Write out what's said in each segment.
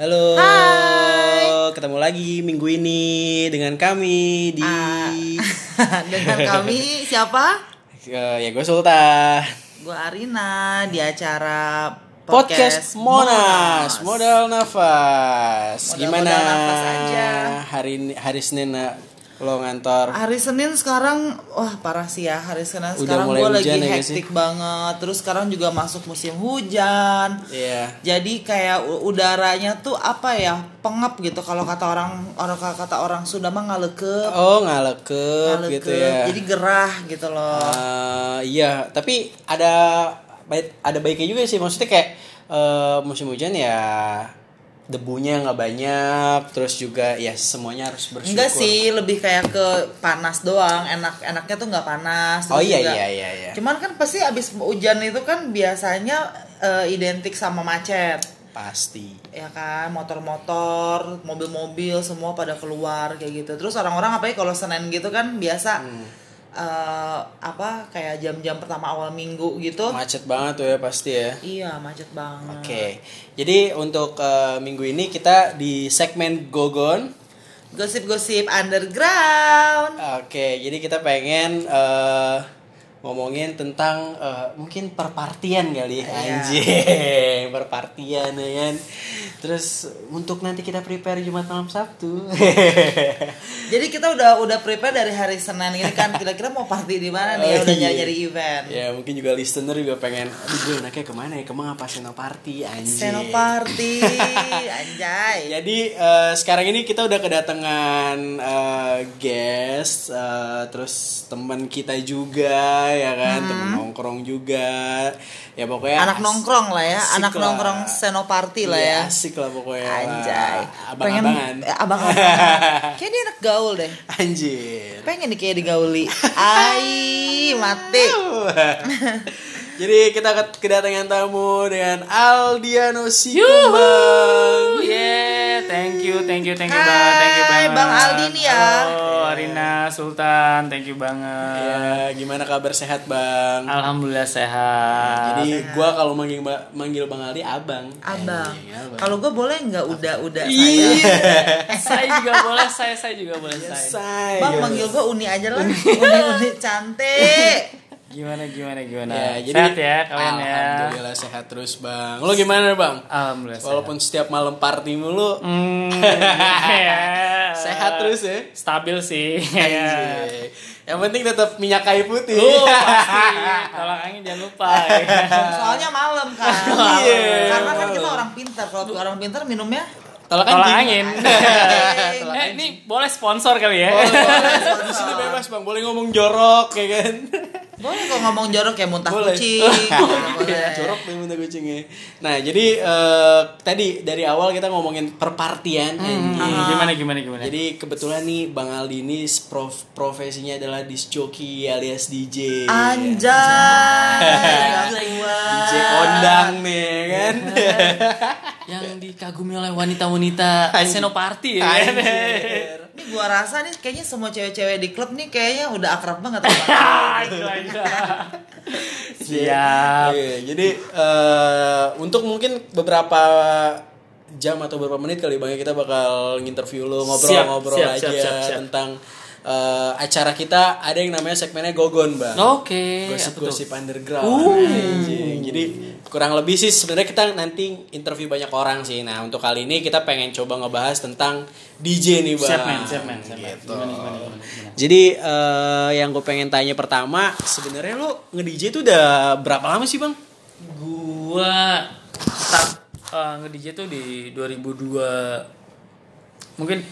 Halo. Hai. Ketemu lagi minggu ini dengan kami di Ah. Dengan kami siapa? Eh, ya gue Sultan. Gue Arina di acara Podcast, Monas, modal nafas. Modal- Gimana modal nafas aja. hari ini- hari Senin nak, lo ngantor? Hari Senin sekarang wah parah sih ya hari Senin Udah sekarang gue lagi ya nggak hektik banget. Terus sekarang juga masuk musim hujan. Iya. Jadi kayak udaranya tuh apa ya pengap gitu kalau kata orang orang kata orang Sunda mah ngalekep, Oh ngalekep ngalekep. gitu ya. Jadi gerah gitu loh. Eh, iya, tapi ada ada baiknya juga sih. Maksudnya kayak eh, musim hujan ya debunya nggak banyak, terus juga ya semuanya harus bersyukur. Enggak sih, lebih kayak ke panas doang. Enak enaknya tuh nggak panas. Oh iya juga- iya iya iya. Cuman kan pasti abis hujan itu kan biasanya eh, identik sama macet. Pasti. Ya kan, motor-motor, mobil-mobil semua pada keluar kayak gitu. Terus orang-orang apalagi kalau Senin gitu kan biasa Hmm. Eh, apa kayak jam-jam pertama awal minggu gitu. Macet banget tuh ya pasti ya. Iya, macet banget. Oke. Jadi untuk eh, minggu ini kita di segmen Gogon. Gosip-gosip underground. Oke, jadi kita pengen eh, ngomongin tentang eh, mungkin perpartian kali ya. Iya. Anjing, perpartian ya kan. Terus untuk nanti kita prepare Jumat malam Sabtu. Jadi kita udah udah prepare dari hari Senin ini kan kira-kira mau party di mana nih? Oh, udah iya. nyari-nyari event. ya, mungkin juga listener juga pengen, aduh gue enaknya ke mana ya? Ke mana apa Senoparty anjing. Senoparty, anjay. Jadi eh, sekarang ini kita udah kedatangan eh, guest, eh, terus teman kita juga ya kan, temen nongkrong juga, ya pokoknya Hmm. Anak nongkrong lah ya, anak lah. nongkrong Senoparty lah Iya, ya. asik lah pokoknya. Anjay. abang-abangan. Eh, abang-abangan. Kayak dia anak gaul deh. Anjir. Pengen nih kayak digauli. Ai, mati. Jadi kita ke- kedatangan tamu dengan Aldiano Sikumbang. Yeah, thank you, thank you, thank you Hai, banget, thank you banget. Bang Aldi nih ya. Halo, Arina Sultan, thank you banget. Ya, gimana kabar sehat bang? Alhamdulillah sehat. Jadi gua kalau manggil ba- manggil Bang Aldi abang. Abang. Abang. Kalau gue boleh nggak udah-udah Iya. saya? saya juga boleh, saya saya juga boleh saya. Say. Bang manggil gue Uni aja lah. Uni-uni cantik. Gimana gimana gimana. Ya, jadi sehat ya kalian ya. Alhamdulillah sehat terus bang. Lo gimana bang? Alhamdulillah. Walaupun setiap malam party mulu sehat. Hmm, ya. sehat terus ya. Stabil sih. Anjing. Yang penting tetap minyak kayu putih. Oh, pasti. Tolak angin jangan lupa. ya. Soalnya malam kan. Iya. Karena kan kita orang pintar. Kalau orang pintar minumnya Tolak Tolak anjing. angin. Anjing. eh, ini boleh sponsor kali ya? Boleh, boleh. Di sini bebas bang, boleh ngomong jorok ya kan? Boleh kalau ngomong jorok kayak muntah Boleh. kucing. Boleh. jorok tuh minta kucingnya. Nah jadi eh, tadi dari awal kita ngomongin perpartian. anjing. Hmm, gimana gimana gimana? Jadi kebetulan nih Bang Aldi ini prof profesinya adalah disc jockey alias DJ. Anjay. DJ kondang nih ya kan. yang dikagumi oleh wanita-wanita Anjing. senoparty ya kan? Anjir. Ini gua rasa nih kayaknya semua cewek-cewek di klub nih kayaknya udah akrab banget sama. Siap. Iya, jadi eh, untuk mungkin beberapa jam atau beberapa menit kali bang ya, kita bakal nginterview lo ngobrol-ngobrol aja siap, siap, siap. tentang eh, acara kita ada yang namanya segmennya Gogon bang. Oke. tuh? Gosip-gosip underground. Uh. Jadi kurang lebih sih sebenarnya kita nanti interview banyak orang sih. Nah untuk kali ini kita pengen coba ngebahas tentang DJ nih bang. Siap men, siap men, siap men. Gitu. Gimana, gimana, gimana, gimana? Jadi eh, yang gue pengen tanya pertama, sebenarnya lo nge-DJ itu udah berapa lama sih bang? Gua start uh, nge-DJ tuh di 2002 mungkin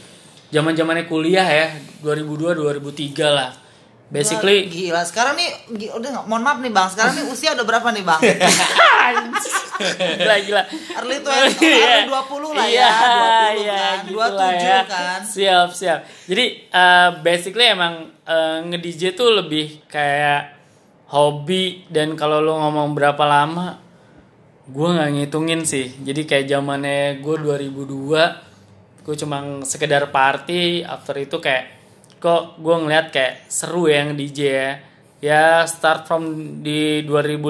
zaman zamannya kuliah ya 2002 2003 lah. Basically gila. Sekarang nih gi- udah mohon maaf nih bang. Sekarang nih usia udah berapa nih bang? Gila gila. Early 20 early 20 lah ya 20 iya, kan. gitu 27 ya. kan. Siap siap. Jadi uh, basically emang uh, nge-DJ tuh lebih kayak hobi dan kalau lo ngomong berapa lama gue nggak ngitungin sih. Jadi kayak zamannya gue 2002 gue cuma sekedar party after itu kayak kok gue ngeliat kayak seru ya yang DJ ya ya start from di 2005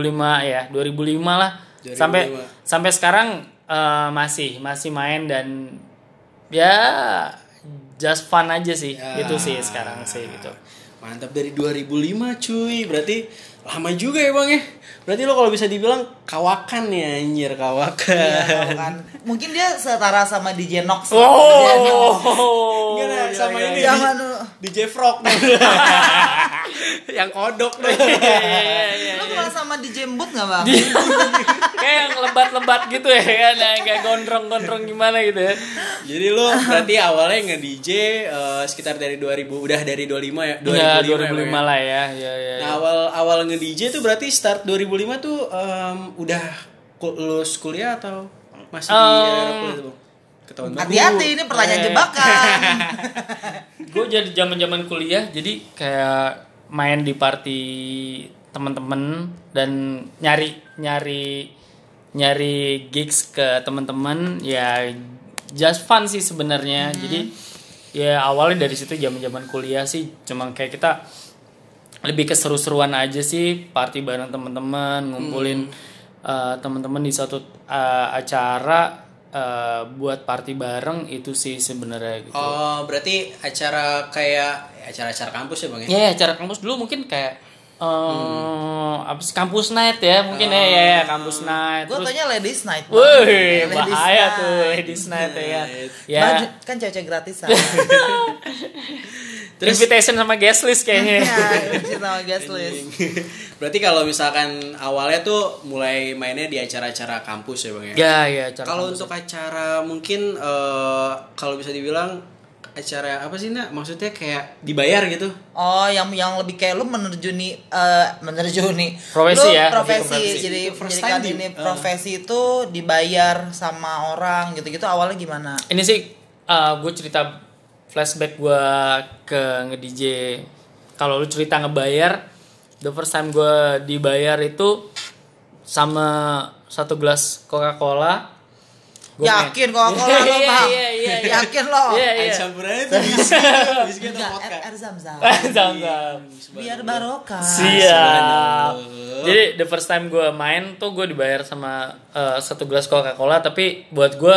ya 2005 lah 2005. sampai sampai sekarang eh, masih masih main dan ya just fun aja sih Ya. itu sih sekarang sih gitu Mantap dari 2005 cuy. Berarti lama juga ya Bang ya. Berarti lo kalau bisa dibilang kawakan ya anjir kawakan. Iya, tahu kan. Mungkin dia setara sama DJ Nox. oh Enggak, nah, sama ini Jangan di- lu. DJ Frog yang kodok tuh. Lu kenal sama DJ Mbut gak bang? kayak yang lembat-lembat gitu ya kan yang kayak gondrong-gondrong gimana gitu ya Jadi lo berarti awalnya nge DJ eh, sekitar dari 2000 udah dari 25 ya. 2005, ya ya, 2005 Bang, ya? lah ya ya ya, Nah, awal awal nge DJ tuh berarti start 2005 tuh em, udah lulus kuliah atau masih di Em, era kuliah tuh? Bang? Ketahuan banget. Hati-hati ini pertanyaan Eh. jebakan. gue jadi zaman zaman kuliah jadi kayak main di party teman-teman dan nyari nyari nyari gigs ke teman-teman ya just fun sih sebenarnya. Jadi ya awalnya dari situ zaman zaman kuliah sih cuma kayak kita lebih keseru-seruan aja sih party bareng teman-teman ngumpulin uh, teman-teman di suatu uh, acara uh, buat party bareng itu sih sebenarnya gitu Oh, berarti acara kayak acara-acara kampus ya, Bang ya? Ya, ya, acara kampus dulu mungkin kayak eh apa sih kampus night ya mungkin ya ya, ya, kampus night. Gue tanya ladies night. Wih, bahaya night. tuh ladies night ya. Ya. Kan cewek gratisan. Terus- invitation sama guest list kayaknya. ya, sama guest list. berarti kalau misalkan awalnya tuh mulai mainnya di acara-acara kampus ya, Bang ya? ya, ya, acara Kalau untuk acara mungkin eh, kalau bisa dibilang acara apa sih nak? Maksudnya kayak dibayar gitu? Oh, yang yang lebih kayak lu menerjuni eh menerjuni Profesi Lu ya, profesi, profesi. jadi first menjadikan time di- ini eh. profesi itu dibayar sama orang gitu-gitu awalnya gimana? Ini sih gue cerita flashback gue ke nge-DJ. Kalau lu cerita ngebayar, the first time gue dibayar itu sama satu gelas Coca-Cola. Gua main- Yakin Coca-Cola lo, Iya, Bang? iya, iya, iya. Yakin lo? Iya, Air iya. campurannya tuh whisky, whisky atau Enggak, vodka? air, air zam-zam. Zam-zam. Biar barokah. Siap. Jadi the first time gue main tuh gue dibayar sama eh, satu gelas Coca-Cola tapi buat gue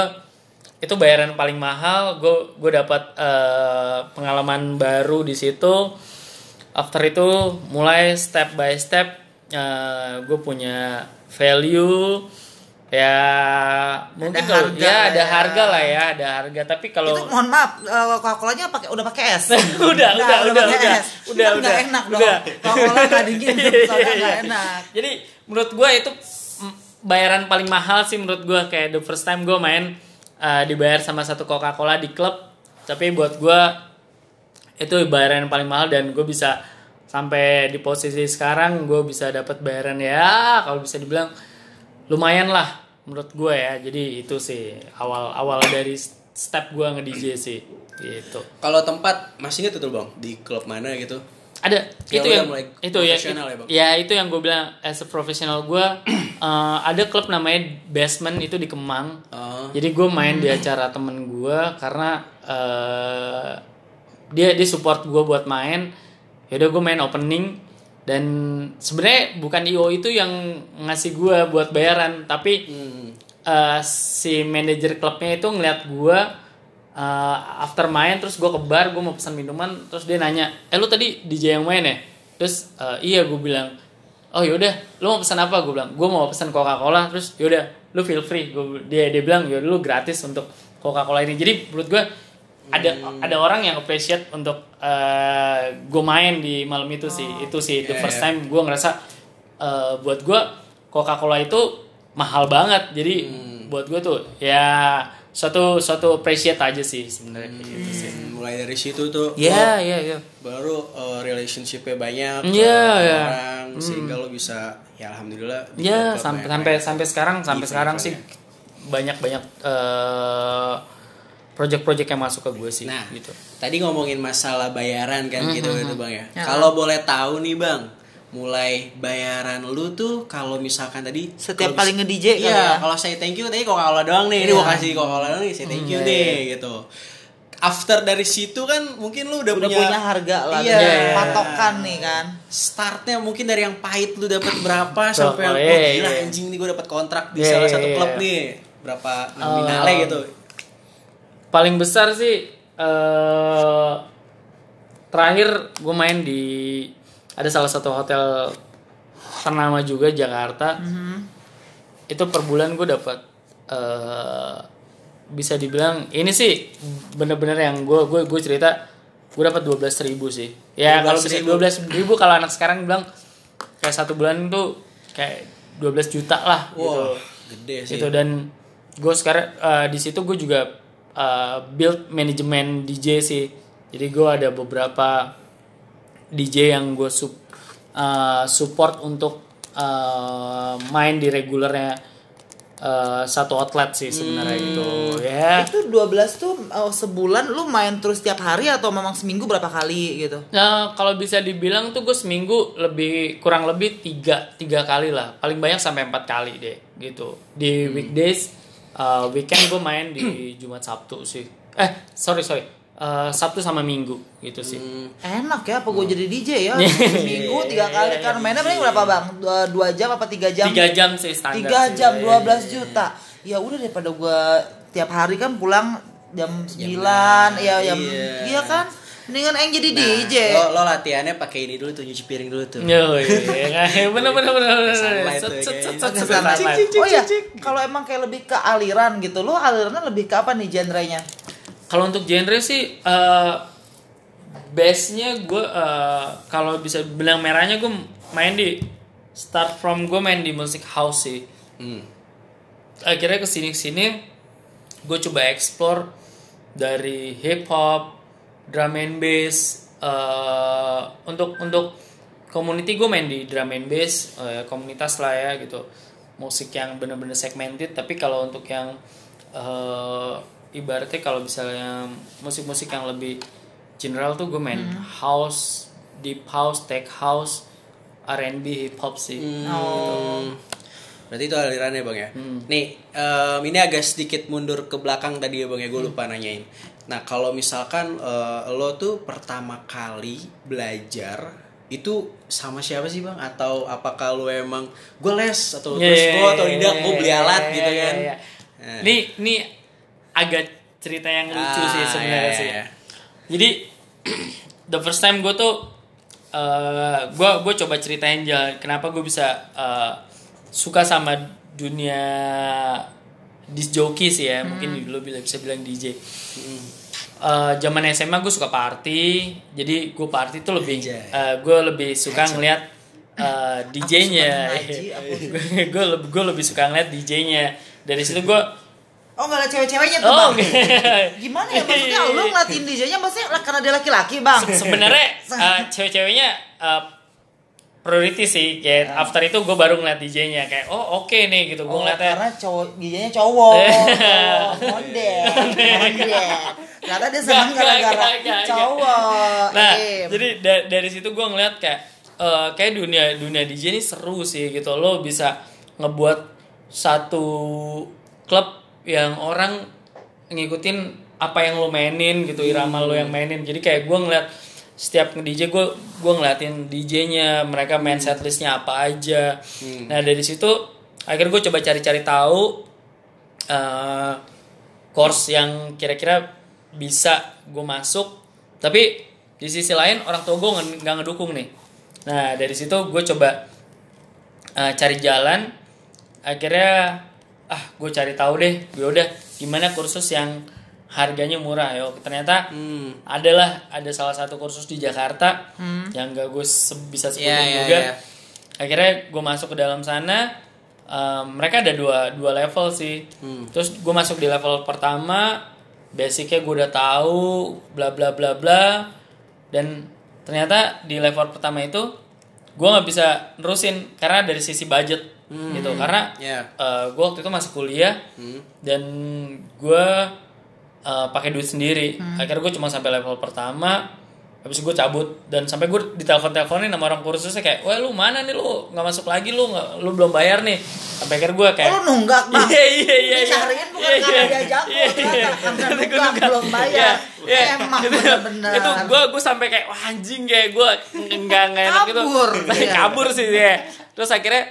itu bayaran paling mahal. Gue gue dapat eh, pengalaman baru di situ. After itu mulai step by step gue punya value ya mungkin Ada kalau harga ya ada ya. harga lah ya ada harga tapi kalau Itu mohon maaf, eh, Coca-Colanya pakai udah pakai es. Udah, udah, udah, udah. es. Udah, Kan nggak udah. enak Udah. dong. Coca-Cola nggak dingin, soalnya nggak enak. Jadi menurut gue itu bayaran paling mahal sih menurut gue kayak the first time gue main uh, dibayar sama satu Coca-Cola di klub. Tapi buat gue itu bayaran yang paling mahal dan gue bisa sampai di posisi sekarang gue bisa dapat bayaran ya kalau bisa dibilang lumayan lah menurut gue ya. Jadi itu sih awal awal dari step gue nge DJ sih gitu. Kalau tempat masih nggak tuh bang di klub mana gitu? ada Ya itu yang mulai itu ya ya, Bang? ya itu yang gue bilang as a professional gue eh, ada klub namanya basement itu di Kemang. Oh. jadi gue main di acara temen gue karena eh, dia dia support gue buat main. Yaudah gue main opening. Dan sebenarnya bukan io itu yang ngasih gue buat bayaran. Tapi Hmm. eh, si manajer klubnya itu ngeliat gue eh, after main terus gue ke bar gue mau pesan minuman terus dia nanya eh lu tadi DJ yang main ya? Terus eh, iya gue bilang oh yaudah. Lu mau pesan apa? Gue bilang gue mau pesan Coca Cola terus yaudah lu feel free. Gua- dia dia bilang yaudah lu gratis untuk Coca Cola ini. Jadi menurut gue ada ada orang yang appreciate untuk eh gue main di malam itu sih. Itu sih the Iya, first iya. time gue ngerasa eh, buat gue Coca Cola itu mahal banget. Jadi buat gue tuh ya suatu suatu appreciate aja sih sebenarnya. Kayak gitu sih. Hmm, mulai dari situ tuh ya lo ya ya baru uh, relationshipnya banyak Iya, ke iya. Orang sehingga lo bisa ya alhamdulillah di ya sampai sampai main. sampai sekarang sampai sekarang sih banyak banyak eh project-project yang masuk ke gue sih Nah, gitu Tadi ngomongin masalah bayaran kan gitu itu bang ya. Ya. Kalau boleh tahu nih bang, mulai bayaran lu tuh kalau misalkan tadi Setiap kalau kali nge-DJ kali Iya, ya? kalau saya thank you tadi Coca-Cola doang nih. Ini Iya. mau kasih Coca-Cola doang nih, saya thank you Hmm, nih iya, gitu. After dari situ kan mungkin lu udah, Udah punya harga lah, Iya. udah patokan nih kan. Startnya mungkin dari yang pahit lu dapat berapa sampai yang iya, oh, gila iya. anjing nih gue dapat kontrak di Iya, salah iya, satu iya. klub nih. berapa nominalnya Eh, gitu paling besar sih eh terakhir gue main di ada salah satu hotel ternama juga Jakarta itu per bulan gue dapat eh bisa dibilang ini sih bener-bener yang gue gue gue cerita gue dapat dua ribu sih. Ya kalau bisa 12.000. dua ribu kalau anak sekarang bilang kayak satu bulan tuh kayak 12 juta lah gitu. Wow gede sih. Gitu dan gue sekarang eh, di situ gue juga eh, build manajemen DJ sih. Jadi gue ada beberapa DJ yang gue sup, eh, support untuk eh, main di regulernya eh, satu outlet sih sebenarnya gitu ya Itu 12 tuh oh, sebulan lu main terus tiap hari atau memang seminggu berapa kali gitu? Nah, kalau bisa dibilang tuh gue seminggu lebih kurang lebih tiga tiga kali lah, paling banyak sampai empat kali deh gitu. Di weekdays, uh, weekend gue main di Jumat Sabtu sih. Eh, sorry sorry, Uh, Sabtu sama Minggu gitu sih. Enak ya apa gue jadi DJ ya? Iya. Seminggu tiga kali kan mainnya paling berapa bang? Dua, dua jam apa tiga jam? Tiga jam sih standar. Tiga jam 12 juta. Ya udah daripada gua tiap hari kan pulang jam 9 ya jam Iya. iya kan mendingan yang jadi Nah, DJ. lo, lo latihannya pakai ini dulu tuh nyuci piring dulu tuh Yo, iya, bener bener bener bener. Oh ya, kalau emang kayak lebih ke aliran gitu, lo alirannya lebih ke apa nih genrenya? Kalau untuk genre sih eh base-nya gue eh, kalau bisa bilang merahnya gue main di start from gue main di musik house sih. Hmm. Akhirnya ke sini ke sini gue coba explore dari hip hop, drum and bass. eh, untuk untuk community gue main di drum and bass eh, komunitas lah ya gitu. Musik yang bener-bener segmented. Tapi kalau untuk yang eh, ibaratnya kalau misalnya musik-musik yang lebih general tuh gue main house, deep house, tech house, R&B, hip hop sih. Hmm. Berarti itu alirannya bang ya. Nih, em, ini agak sedikit mundur ke belakang tadi ya bang ya, gue lupa nanyain. Nah kalau misalkan eh, lo tuh pertama kali belajar itu sama siapa sih bang? Atau apakah lo emang gue les atau Iya, terus iya, gue atau tidak iya, gue beli iya, alat iya, gitu kan? iya. Nah. Ini ini agak cerita yang lucu sih Ah, sebenarnya iya, sih. iya. Jadi the first time gue tuh eh gue gue coba ceritain jalan kenapa gue bisa eh, suka sama dunia disc jockey sih ya mungkin dulu bila bisa bilang DJ. Eh, zaman SMA gue suka party, jadi gue party tuh lebih, eh, gue lebih suka ngeliat eh, DJ-nya. gue lebih gue lebih suka ngeliat DJ-nya. Dari situ gue Oh nggak cewek-ceweknya tuh Oh, bang? Gimana ya maksudnya lo ngeliatin DJ-nya maksudnya karena dia laki-laki bang? sebenarnya uh, cewek-ceweknya uh, priority sih kayak after itu gue baru ngeliat DJ-nya kayak oh oke nih gitu gue Oh, ngeliatnya karena cowok DJ-nya cowok, model. Ternyata dia senang gara-gara cowok. nah Im. jadi da- dari situ gue ngeliat kayak uh, kayak dunia dunia DJ ini seru sih gitu lo bisa ngebuat satu klub yang orang ngikutin apa yang lo mainin gitu irama lo yang mainin. Jadi kayak gue ngeliat setiap nge-DJ gue gue ngeliatin DJ-nya mereka main setlistnya apa aja. Nah dari situ akhirnya gue coba cari-cari tahu eh course yang kira-kira bisa gue masuk. Tapi di sisi lain orang tua gue nggak ngedukung nih. Nah dari situ gue coba eh, cari jalan. Akhirnya ah gue cari tahu deh gue udah gimana kursus yang harganya murah yo ternyata Hmm. adalah ada salah satu kursus di Jakarta yang gak gue se- bisa sebutin Iya, iya, juga iya. akhirnya gue masuk ke dalam sana em, mereka ada dua dua level sih Hmm. terus gue masuk di level pertama basicnya gue udah tahu bla bla bla bla dan ternyata di level pertama itu gue nggak bisa nerusin karena dari sisi budget gitu karena Ya. gue waktu itu masih kuliah Hmm. dan gue uh, pakai duit sendiri akhirnya gue cuma sampai level pertama habis itu gue cabut dan sampai gue ditelepon teleponin sama orang kursusnya kayak wah lu mana nih lu nggak masuk lagi lu nggak lu belum bayar nih sampai akhirnya gue kayak Oh, lu nunggak bang? Iya iya iya. iya. Dicariin bukan Iya, karena iya. dia jago Iya, ternyata iya. karena Ternyata gue nunggak, nunggak. belum bayar. Iya, iya. Emang Itu- bener-bener. Itu gue gue sampai kayak wah anjing kayak gue nggak nggak enak gitu. Kabur. Iya. Kabur sih dia. Terus akhirnya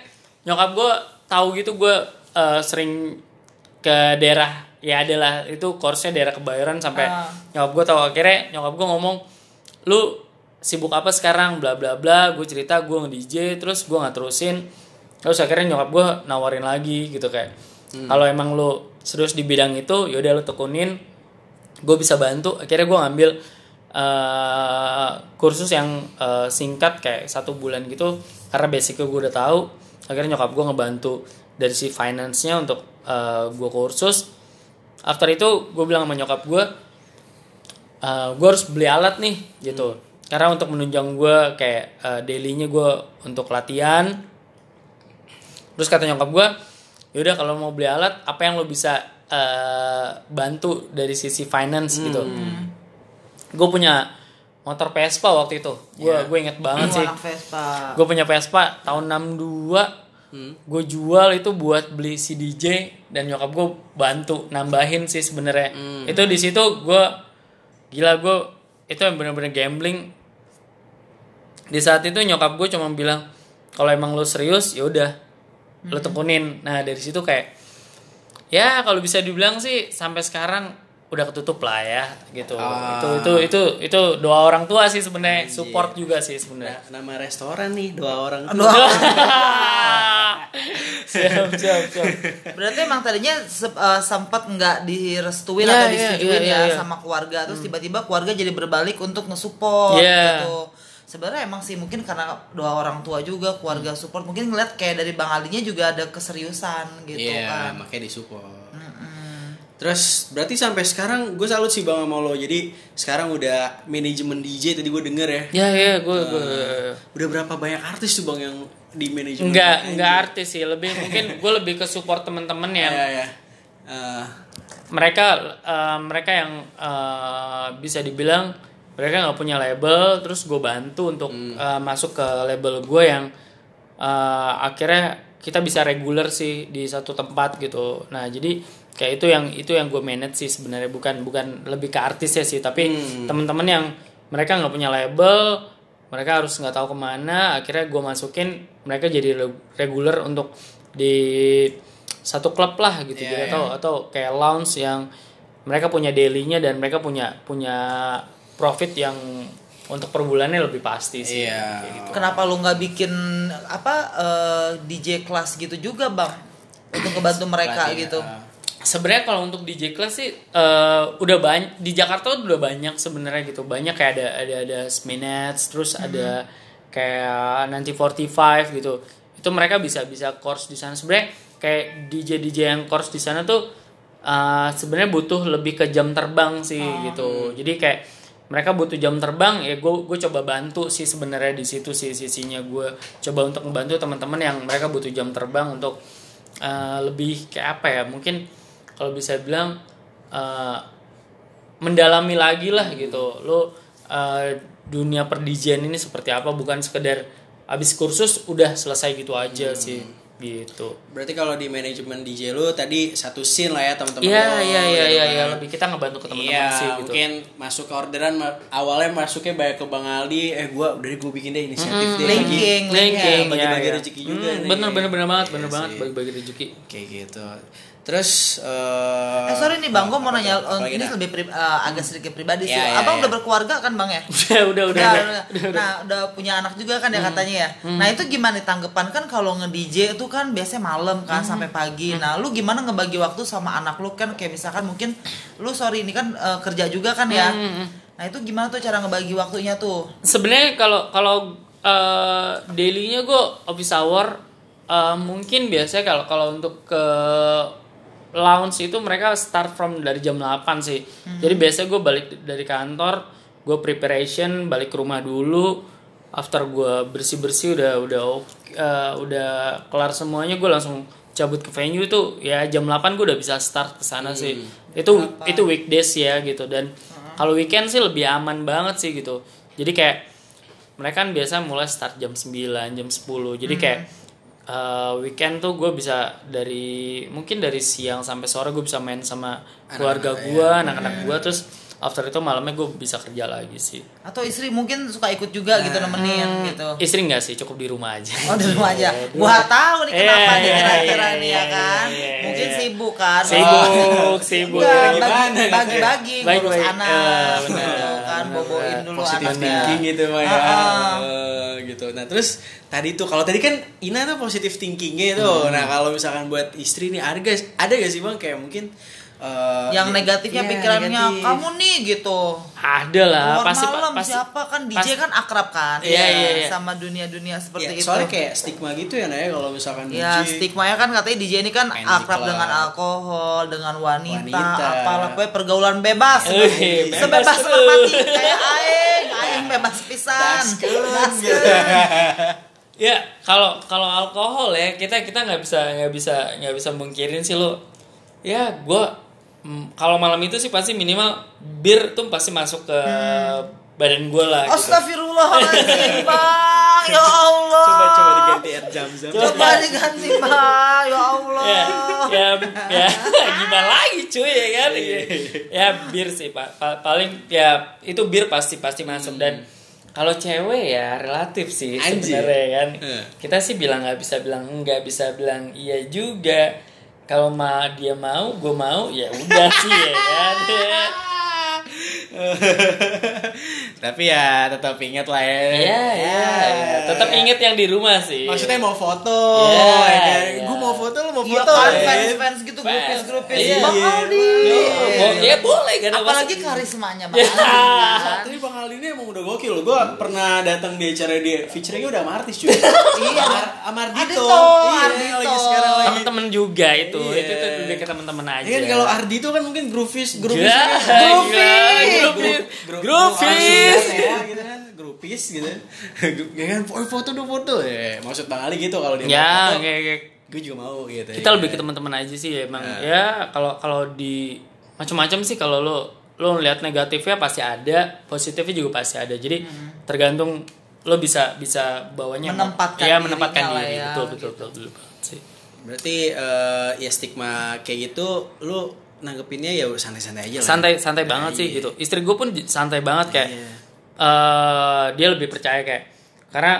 nyokap gue tahu gitu gue eh, sering ke daerah ya adalah itu course-nya daerah Kebayoran sampai Ah. nyokap gue tahu. Akhirnya nyokap gue ngomong lu sibuk apa sekarang? Bla bla bla. Gue cerita gue nge-DJ terus gue nggak terusin terus akhirnya nyokap gue nawarin lagi gitu kayak kalau emang lu serius di bidang itu yaudah lu tekunin gue bisa bantu. Akhirnya gue ngambil eh, kursus yang eh, singkat kayak satu bulan gitu karena basicnya gue udah tahu akhirnya nyokap gue ngebantu dari si finance-nya untuk eh, gue kursus. After itu gue bilang sama nyokap gue gue harus beli alat nih gitu. Karena untuk menunjang gue kayak eh, dailynya gue untuk latihan. Terus kata nyokap gue yaudah kalau mau beli alat apa yang lo bisa eh, bantu dari sisi finance? Gitu. Gue punya motor Vespa waktu itu. Gue gue inget banget Lu sih. Gue punya Vespa tahun 62 gue jual itu buat beli si DJ dan nyokap gue bantu nambahin sih sebenarnya. Itu di situ gue gila gue itu yang bener-bener gambling. Di saat itu nyokap gue cuma bilang kalau emang lo serius ya udah lo tekunin. Nah dari situ kayak ya kalau bisa dibilang sih sampai sekarang udah ketutup lah ya gitu Ah. itu itu itu itu doa orang tua sih sebenarnya support juga sih sebenarnya Nah, nama restoran nih dua orang tuh. Dua siap siap siap Berarti emang tadinya se- eh, sempat nggak direstuin Iya, atau iya, disetujuin iya, ya iya. sama keluarga, terus tiba-tiba keluarga jadi berbalik untuk nge-support Iya. gitu. Sebenarnya emang sih mungkin karena doa orang tua juga keluarga support mungkin ngeliat kayak dari Bang Alinya juga ada keseriusan gitu Iya, kan. makanya disupport. Terus berarti sampai sekarang gue salut sih bang sama lo. Jadi sekarang udah manajemen DJ tadi gue denger ya. ya ya gue gue Udah berapa banyak artis tuh bang yang di manajemen? enggak enggak artis sih lebih mungkin gue lebih ke support temen-temen yang Ya ya. Eh, mereka eh, mereka yang eh, bisa dibilang mereka nggak punya label terus gue bantu untuk eh, masuk ke label gue yang eh, akhirnya kita bisa reguler sih di satu tempat gitu nah jadi kayak itu yang itu yang gue manage sih sebenarnya bukan bukan lebih ke artisnya sih tapi teman-teman yang mereka nggak punya label mereka harus nggak tahu ke mana akhirnya gue masukin mereka jadi re- reguler untuk di satu klub lah gitu Iya, gitu iya. atau atau kayak lounge yang mereka punya dailynya dan mereka punya punya profit yang untuk per bulannya lebih pasti sih Iya. Kayak gitu. Kenapa lu nggak bikin apa eh, DJ kelas gitu juga, Bang? Untuk ngebantu mereka gitu. eh, sebenarnya kalau untuk DJ kelas sih eh, udah banyak di Jakarta udah banyak sebenarnya gitu. Banyak kayak ada ada ada Sminets terus ada kayak nanti 45 gitu. Itu mereka bisa bisa course di sana. Sebenarnya kayak DJ DJ yang course di sana tuh eh, sebenarnya butuh lebih ke jam terbang sih gitu. Jadi kayak mereka butuh jam terbang ya gue gue coba bantu sih sebenarnya di situ sih sisinya. Gue coba untuk membantu teman-teman yang mereka butuh jam terbang untuk eh, lebih kayak apa ya mungkin kalau bisa bilang eh, mendalami lagi lah gitu. Lo eh, dunia perdijian ini seperti apa? Bukan sekedar habis kursus udah selesai gitu aja sih. Gitu. Berarti kalau di manajemen DJ lu tadi satu scene lah ya teman-teman. iya iya iya gitu iya iya. lebih kita ngebantu ke teman-teman Iya, sih gitu. mungkin masuk ke orderan awalnya masuknya banyak ke Bang Aldi, eh gua udah gue bikin deh inisiatif deh. Lagi. Linking, linking. bagi-bagi ya, ya. rezeki juga Hmm, nih. bener bener bener banget bener Iya banget bagi-bagi rezeki. Kayak gitu. Terus eh Eh sorry nih Bang, gue mau nanya? Apa eh, ini dah? lebih pri- eh, agak sedikit pribadi sih. Iya, iya, Abang iya. udah berkeluarga kan Bang ya? udah udah udah, Udah, udah. udah. Nah, udah punya anak juga kan ya katanya ya. Nah, itu gimana tanggapan kan kalau nge-DJ itu kan biasanya malam kan sampai pagi. Nah, lu gimana ngebagi waktu sama anak lu kan kayak misalkan mungkin lu sorry ini kan eh, kerja juga kan ya. Nah, itu gimana tuh cara ngebagi waktunya tuh? sebenarnya kalau kalau eh, dailynya gue office hour eh, mungkin biasanya kalau kalau untuk ke lounge itu mereka start from dari jam 8 sih. Jadi biasanya gue balik dari kantor gue preparation balik ke rumah dulu. After gue bersih bersih udah udah eh, udah kelar semuanya gue langsung cabut ke venue itu ya jam 8 gue udah bisa start ke sana sih. Itu itu weekdays ya gitu. Dan kalau weekend sih lebih aman banget sih gitu. Jadi kayak mereka kan biasa mulai start jam 9 jam 10 jadi kayak uh, weekend tuh gue bisa dari mungkin dari siang sampai sore gue bisa main sama keluarga gue anak-anak gue terus after itu malamnya gue bisa kerja lagi sih Atau istri mungkin suka ikut juga gitu nemenin gitu. istri nggak sih cukup di rumah aja Oh di rumah aja. Iya, Gua tahu nih kenapa Iya, nih iya, kira-kira iya, nih ya kan. iya, iya, Mungkin sibuk kan. sibuk sibuk bagi- gitu ya? bagi-bagi Baik, ngurus baik. anak gitu benar, kan boboin dulu positif anaknya. thinking gitu mah ya. Eh, gitu. Nah, terus tadi tuh kalau tadi kan Ina tuh positif thinkingnya tuh. Hmm. Nah, kalau misalkan buat istri nih ada gak sih Bang kayak mungkin eh, Yang ya- negatifnya iya, pikirannya negatif. kamu nih gitu. ada lah pasti malam pasti siapa kan DJ pasti- kan akrab kan Iya, iya, iya. sama dunia-dunia Ya, seperti itu. soalnya kayak stigma gitu ya Naya kalau misalkan Ya DJ. stigmanya kan katanya DJ ini kan akrab dengan alkohol, dengan wanita, Wanita. apalah pokoknya pergaulan bebas. Eh, bebas Sebebas merpati kayak aing, aing bebas pisan. Daskeun, gitu. Ya kalau kalau alkohol ya kita kita nggak bisa nggak bisa nggak bisa mungkirin sih lo. Ya gue kalau malam itu sih pasti minimal bir tuh pasti masuk ke badan gue lah. Gitu. Astagfirullahaladzim bang, ya Allah. Coba coba diganti air jam-jam. Coba diganti bang, ya Allah. ya, ya, ya gimana lagi cuy ya kan? ya bir sih pak Pa- paling ya itu bir pasti pasti masuk dan kalau cewek ya relatif sih sebenarnya kan. Eh. Kita sih bilang nggak bisa bilang nggak bisa bilang iya juga. Kalau ma dia mau, gue mau, ya udah sih ya kan. Tapi ya tetap ingat lah ya. Iya, iya, iya. Tetap inget yang di rumah sih. Maksudnya mau foto, Iya, ya kan? iya. Gue mau foto, lu mau Iya foto. kan ya. fans-fans gitu, Fans. grupis-grupis. Iya. Bang Aldi. Oh, ya boleh kan Apalagi karismanya Bang Ya. Aldi. kan. Tapi Bang Aldi ini emang udah gokil loh. Gue pernah datang di acara dia, featuringnya udah sama artis cuy. Iya. Juga itu. Iya. Itu tuh lebih ke temen-temen aja. Iya kan kalau Ardi itu kan mungkin groovis, groovis. Ya, Groovis. Groovis. Gru- Groovis. gru- ya, gitu kan, grupis gitu. ya kan, "Oh, foto dong foto. Ya, maksud Bang Ali gitu kalau dia Ya, kayak, kayak Gue juga mau gitu. kita ya lebih ke kan. teman-teman aja sih emang. Nah. Ya, kalau kalau di macam-macam sih kalau lo lo lihat negatifnya pasti ada, positifnya juga pasti ada. Jadi tergantung lo bisa bisa bawanya Hmm. Menempatkan ya menempatkan diri ya, betul betul betul, betul, betul sih. Berarti eh, ya stigma kayak gitu lu nanggepinnya ya udah santai-santai aja lah. santai santai banget sih iya. gitu istri gue pun santai banget kayak Iya. eh, dia lebih percaya kayak karena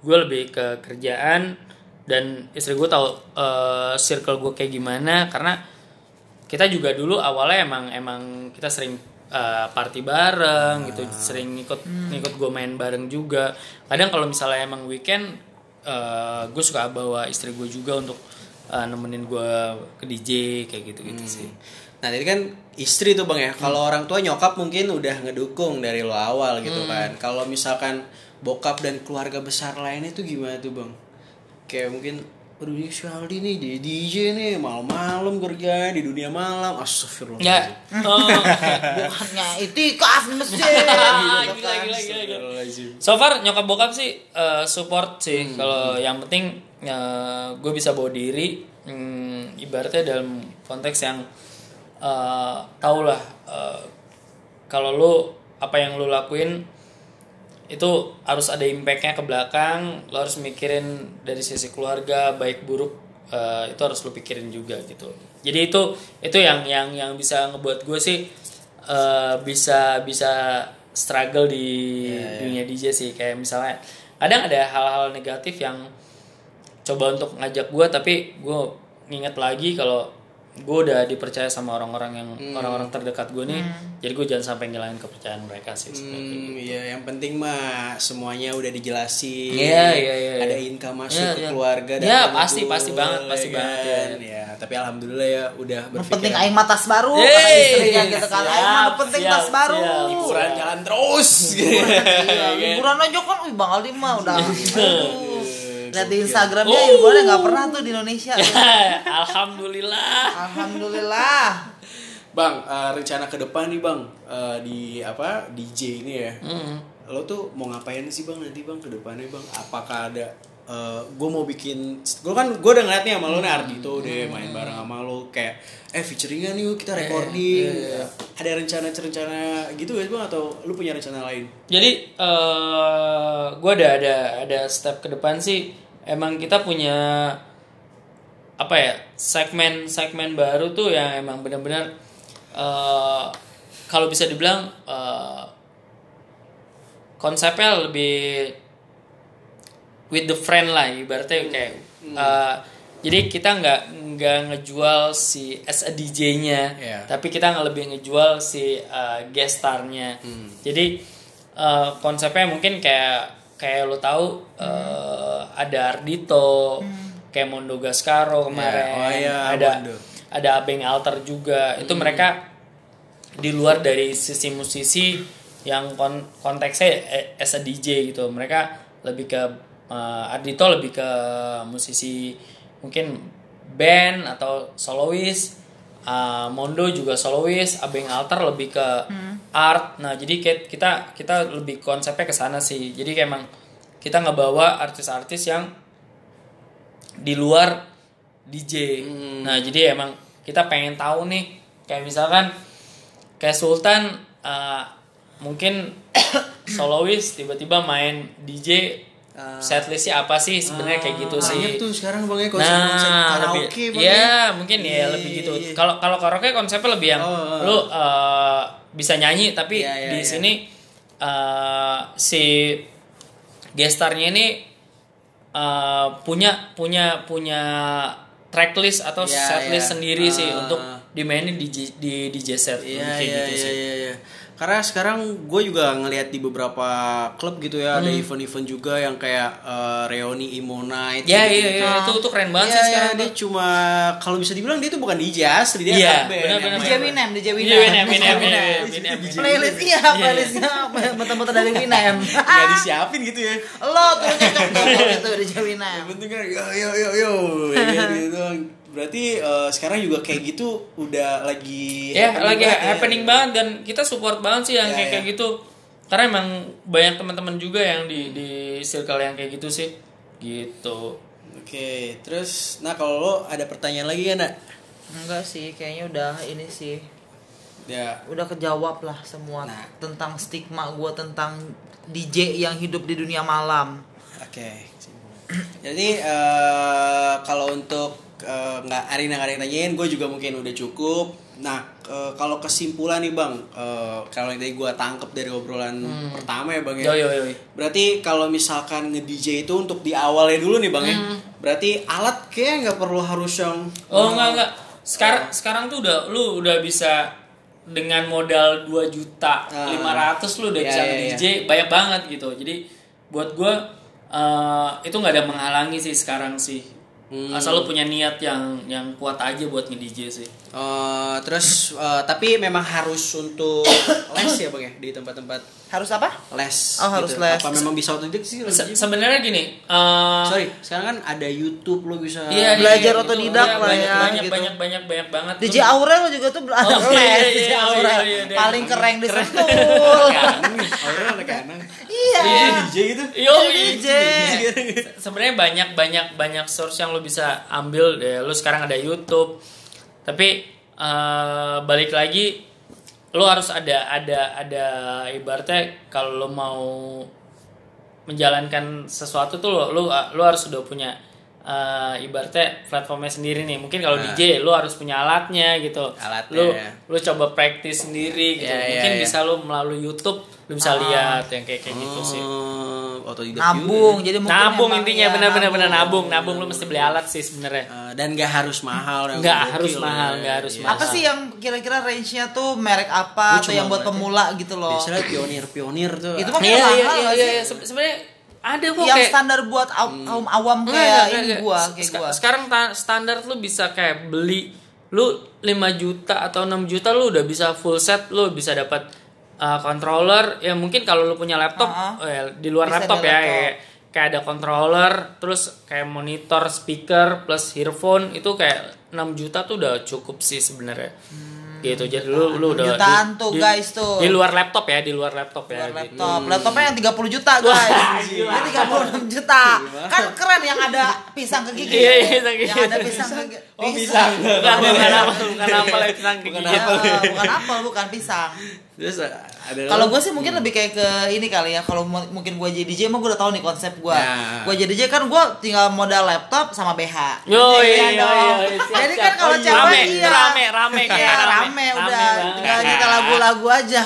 gue lebih ke kerjaan dan istri gue tahu eh, circle gue kayak gimana karena kita juga dulu awalnya emang emang kita sering eh, party bareng gitu sering ngikut ngikut gue main bareng juga kadang kalau misalnya emang weekend gue suka bawa istri gue juga untuk eh, nemenin gue ke DJ kayak gitu gitu sih Nah, tadi kan istri tuh Bang ya. Kalau orang tua nyokap mungkin udah ngedukung dari lo awal gitu kan. Kalau misalkan bokap dan keluarga besar lainnya tuh gimana tuh Bang? Kayak mungkin Aduh ini si Aldi nih di DJ nih malam-malam kerja di dunia malam astagfirullah Ya. Oh. Bukannya itikaf masjid. gila, gila, gila. So far nyokap bokap sih eh, support sih. Kalau yang penting gue bisa bawa diri. hmm, ibaratnya dalam konteks yang eh tau lah eh, kalau lu apa yang lu lakuin itu harus ada impactnya ke belakang lo harus mikirin dari sisi keluarga baik buruk eh, itu harus lo pikirin juga gitu. Jadi itu itu yang yang yang bisa ngebuat gue sih eh, bisa bisa struggle di dunia DJ sih. Kayak misalnya kadang ada hal-hal negatif yang coba untuk ngajak gue tapi gue nginget lagi kalau gue udah dipercaya sama orang-orang yang orang-orang terdekat gue nih jadi gue jangan sampai ngilangin kepercayaan mereka sih. Hmm, iya yang penting mah semuanya udah dijelasin. Iya, iya, iya, Ada iya. income masuk Iya, ke iya. keluarga Iya, datang pasti, dulu, pasti banget, pasti ya banget, kan? ya. Ya, tapi alhamdulillah ya udah berpikir. penting aing mah tas baru, kata istrinya gitu kan. Aing mah penting siap, tas baru. siap. liburan jalan terus. Iya, liburan aja kan, wih Bang Aldi mah udah. Lihat di Instagramnya Oh. liburannya nggak pernah tuh di Indonesia. Alhamdulillah. Alhamdulillah. Bang, eh, rencana ke depan nih Bang eh, di apa DJ ini ya. Hmm. Lo tuh mau ngapain sih Bang nanti Bang ke depannya Bang? Apakah ada gue mau bikin gue kan gue udah ngeliat nih sama lo nih Ardito deh main bareng sama lo kayak eh featuringan yuk kita recording ada rencana-rencana gitu guys bang atau lu punya rencana lain Jadi eh gue ada ada ada step ke depan sih. Emang kita punya apa ya segmen segmen baru tuh yang emang benar-benar eh kalau bisa dibilang eh, konsepnya lebih with the friend lah ibaratnya kayak eh, jadi kita nggak nggak ngejual si as a DJ-nya Iya. tapi kita nggak lebih ngejual si eh, guest star-nya. Jadi eh, konsepnya mungkin kayak kayak lo tahu eh, ada Ardito kayak Mondo Gascaro kemarin. Oh iya, ada Mondo. ada Abeng Alter juga. Itu mereka di luar dari sisi musisi yang kon- konteksnya eh, as a DJ gitu. Mereka lebih ke eh, Ardito lebih ke musisi mungkin band atau solois eh, Mondo juga solois Abeng Alter lebih ke art nah jadi kita kita lebih konsepnya ke sana sih jadi kayak emang kita ngebawa artis-artis yang di luar DJ. Nah, jadi emang kita pengen tahu nih kayak misalkan kayak Sultan uh, mungkin solois tiba-tiba main DJ setlistnya apa sih sebenarnya kayak gitu sih. Banyak tuh sekarang bang konsep-konsep Nah, karaoke lebih, bang ya. mungkin ya Iya, lebih iya, gitu. iya. Kalau kalau karaoke konsepnya lebih yang Oh, oh, lu uh, bisa nyanyi tapi Iya, iya, di iya. sini uh, si gestarnya ini uh, punya punya punya tracklist atau Iya, setlist iya. sendiri sih Ah. untuk dimainin di di DJ set Iya kayak iya gitu iya sih. iya iya. Karena sekarang gue juga ngelihat di beberapa klub gitu ya Hmm. ada event-event juga yang kayak eh, reuni Imo Night. Ya iya iya itu itu keren banget Iya, sih iya, sekarang. dia tuh. cuma kalau bisa dibilang dia tuh bukan DJ asli dia Iya, anak band benar, yang benar, main. DJ Winem, DJ Winem. Iya, Winem, Winem, Winem, Winem. Playlistnya, playlistnya betul-betul dari Winem. Nggak disiapin gitu ya. Lo tuh cocok tuh gitu DJ Winem. Penting kan yo yo yo yo ya kan, gitu. Berarti eh, sekarang juga kayak gitu udah lagi ya happening lagi banget ya. happening banget dan kita support banget sih yang Ya, kayak ya. kayak gitu karena emang banyak teman-teman juga yang di di circle yang kayak gitu sih gitu Oke, terus nah kalau lo ada pertanyaan lagi kan, Nak? Enggak sih, kayaknya udah ini sih. Ya, Udah kejawab lah semua Nah. tentang stigma gue tentang DJ yang hidup di dunia malam. Oke. Jadi eh, kalau untuk eh, nggak Arina nggak ada yang tanyain, gue juga mungkin udah cukup. Nah, eh, kalau kesimpulan nih bang, eh, kalau yang tadi gue tangkep dari obrolan pertama ya bang ya. yo yo yo Berarti kalau misalkan nge DJ itu untuk di awalnya dulu nih bang ya. Berarti alat kayak nggak perlu harus yang oh enggak enggak sekarang sekarang tuh udah lu udah bisa dengan modal 2 juta Ah. 500 lu udah Iya, bisa iya, nge-DJ banyak banget gitu jadi buat gue eh, itu nggak ada menghalangi sih sekarang sih Hmm. asal lu punya niat yang yang kuat aja buat nge-DJ sih Eh, terus eh, tapi memang harus untuk les ya bang ya di tempat-tempat Harus apa? les. Oh, harus gitu. les. Apa memang bisa otodidak sih? Se- sebenarnya gini eh, Sorry, sekarang kan ada YouTube lo bisa. Iya, Belajar iya, otodidak itu, iya, lah banyak, ya, Banyak, gitu. banyak, banyak, banyak banget. DJ Aurel juga tuh belajar Oh, iya, les, iya, DJ iya, oh, Aurel. iya, iya, iya. Paling keren di nih, Aurel anak kanan. Iya. Iya, DJ gitu. Yo, DJ. Sebenarnya banyak, banyak, banyak source yang lo bisa ambil. Ya, lo sekarang ada YouTube. Tapi eh, balik lagi, lo harus ada, ada, ada ibaratnya kalau lo mau menjalankan sesuatu tuh lo, lo, lo harus udah punya eh, ibaratnya platformnya sendiri nih. Mungkin kalau Nah. DJ lo harus punya alatnya gitu. Alatnya, Lo, ya. lo coba praktis sendiri gitu. Iya, iya, Mungkin iya. bisa lo melalui YouTube lo bisa lihat yang kayak kayak gitu sih. Oh, otodidak Nabung, juga. jadi mungkin nabung emang intinya ya, benar-benar benar nabung. nabung nabung lu mesti beli alat sih sebenarnya Eh, dan gak harus mahal yang Nggak gokil harus ya. mahal, nggak harus Iya. mahal. Apa sih yang kira-kira range-nya tuh merek apa atau yang buat pemula gitu loh? Biasanya pionir-pionir tuh. Itu mah iya iya mahal iya iya iya. Se- sebenarnya ada kok yang kayak standar buat au- kaum awam kayak nggak, ini nggak. gua, kayak gua. sekarang ta- standar lu bisa kayak beli lu 5 juta atau 6 juta lu udah bisa full set lu bisa dapat uh, controller ya mungkin kalau lu punya laptop Ah. oh ya, di luar Bisa laptop di ya laptop. kayak, kayak ada controller terus kayak monitor speaker plus earphone itu kayak 6 juta tuh udah cukup sih sebenarnya gitu jadi lu lu udah Jutaan di- tuh, di- guys, tuh. di luar laptop ya di luar laptop ya Buat gitu. laptop. Laptopnya yang 30 juta, guys. Ini 36 juta. Kan keren yang ada pisang ke gigi. Iya, iya, pisang ke Yang gigi. ada pisang ke gigi. Oh, pisang. Bukan bukan apa bukan apa lagi pisang Bukan apa. Ya, bukan apel, bukan pisang. Terus ada Kalau gue sih mungkin lebih kayak ke ini kali ya. Kalau mu- mungkin gue jadi DJ, emang gue udah tahu nih konsep gue. Ya. Gue jadi DJ kan gue tinggal modal laptop sama BH. Yo, Iya iya, dong. iya, iya, siap, Jadi kan kalau Oh, iya. cewek Rame, iya. rame, rame, Iya, kayak rame, rame, udah. rame. Tinggal kita lagu-lagu aja.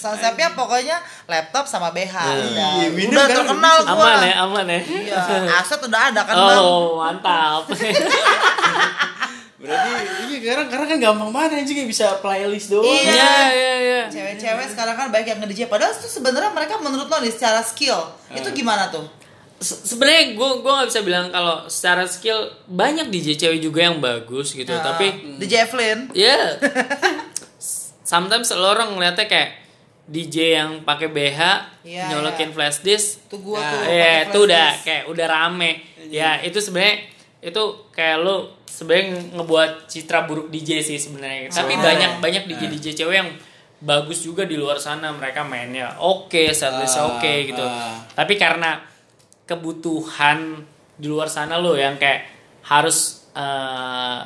Konsepnya pokoknya laptop sama BH. Udah, Iya, udah kan terkenal gue. Aman ya, aman ya. Iya, aset udah ada kan bang. Oh, mantap. Berarti iya karena karena kan gampang banget anjing kayak bisa playlist doang. Iya. Iya, iya, iya. Cewek-cewek sekarang kan banyak yang nge-DJ Padahal itu sebenarnya mereka menurut lo nih secara skill Itu gimana tuh? Se- Sebenarnya gue gue nggak bisa bilang kalau secara skill banyak DJ cewek juga yang bagus gitu, Nah, tapi DJ Evelyn ya sometimes lo orang ngeliatnya kayak DJ yang pakai BH Iya, nyolokin iya. flash disk Tuh gua Nah, tuh Iya, pakai itu udah kayak udah rame. Ya, itu sebenarnya itu kayak lu sebenarnya ngebuat citra buruk DJ sih sebenarnya. Tapi Oh. banyak banyak DJ DJ cewek yang bagus juga di luar sana mereka mainnya oke, setlistnya Ah, oke gitu. ah. Tapi karena kebutuhan di luar sana lo yang kayak harus eh,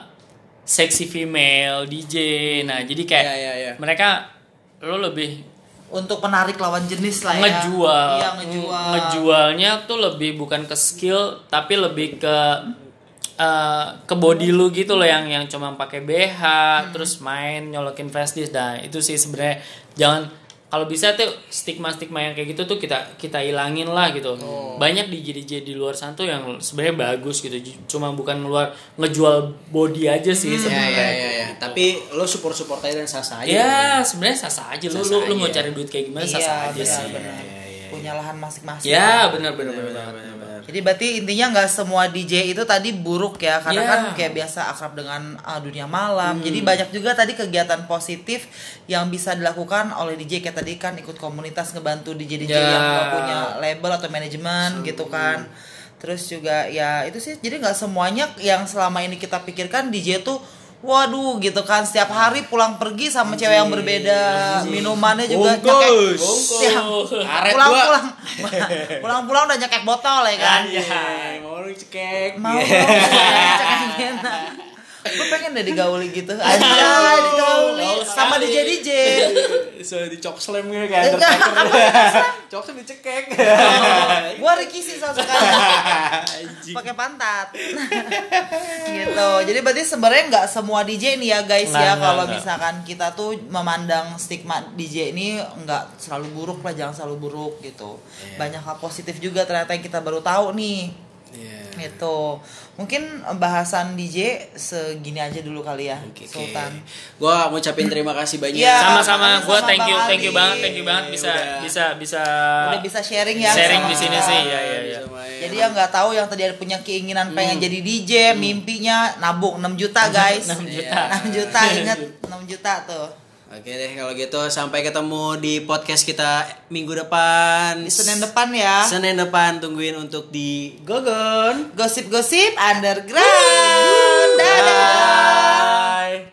seksi female DJ. Nah, jadi kayak Iya, iya, iya. mereka lo lebih Untuk menarik lawan jenis lah ya ngejual Iya ngejual ngejualnya tuh lebih bukan ke skill tapi lebih ke eh, ke body lu gitu loh yang yang cuma pakai BH terus main nyolokin flash disk nah itu sih sebenarnya jangan kalau bisa tuh stigma stigma yang kayak gitu tuh kita kita ilangin lah gitu. Banyak DJ DJ di luar sana tuh yang sebenarnya bagus gitu cuma bukan luar ngejual body aja sih iya sebenarnya. Iya iya. Tapi lo support support aja dan sah sah aja. ya sebenarnya sah sah aja. Lu Sah-sah lu, lu mau cari duit kayak gimana sah Iya sah aja benar sih. benar. Punya lahan masing-masing. Ya benar benar benar Jadi berarti intinya nggak semua DJ itu tadi buruk ya karena Iya. kan kayak biasa akrab dengan uh, dunia malam. Jadi banyak juga tadi kegiatan positif yang bisa dilakukan oleh DJ kayak tadi kan ikut komunitas ngebantu DJ DJ Ya. yang nggak punya label atau manajemen gitu kan. Terus juga ya itu sih jadi nggak semuanya yang selama ini kita pikirkan DJ tuh Waduh gitu kan. Setiap hari pulang pergi sama cewek yang berbeda. Minumannya juga Karet pulang gua. pulang. Pulang pulang udah nyekek botol ya kan? Iya, mau cekek. mau cekekin gue pengen deh digauli gitu aja digauli Gaul sama. DJ DJ So di cok slam gitu kayak Undertaker. Cok slam dicekek. gue Ricky sih soal sekali pakai pantat gitu jadi berarti sebenarnya nggak semua DJ nih ya guys Nggak, ya nggak, kalau nggak. misalkan kita tuh memandang stigma DJ ini nggak selalu buruk lah jangan selalu buruk gitu Iya. banyak hal positif juga ternyata yang kita baru tahu nih. Gitu. Mungkin bahasan DJ segini aja dulu kali ya, oke. Sultan. Gua mau ucapin terima kasih banyak. Iya. sama-sama sama gue thank you thank you banget thank you banget bisa Udah. bisa bisa Udah bisa sharing ya. sharing di sini sih ya ya ya. Jadi yang nggak tahu yang tadi ada punya keinginan Hmm. pengen jadi DJ, mimpinya nabung 6 juta guys. 6 juta. 6 juta inget 6 juta tuh. Oke deh kalau gitu sampai ketemu di podcast kita minggu depan. Di Senin depan ya. Senin depan tungguin untuk di Gogon. Gosip-gosip underground. Dadah.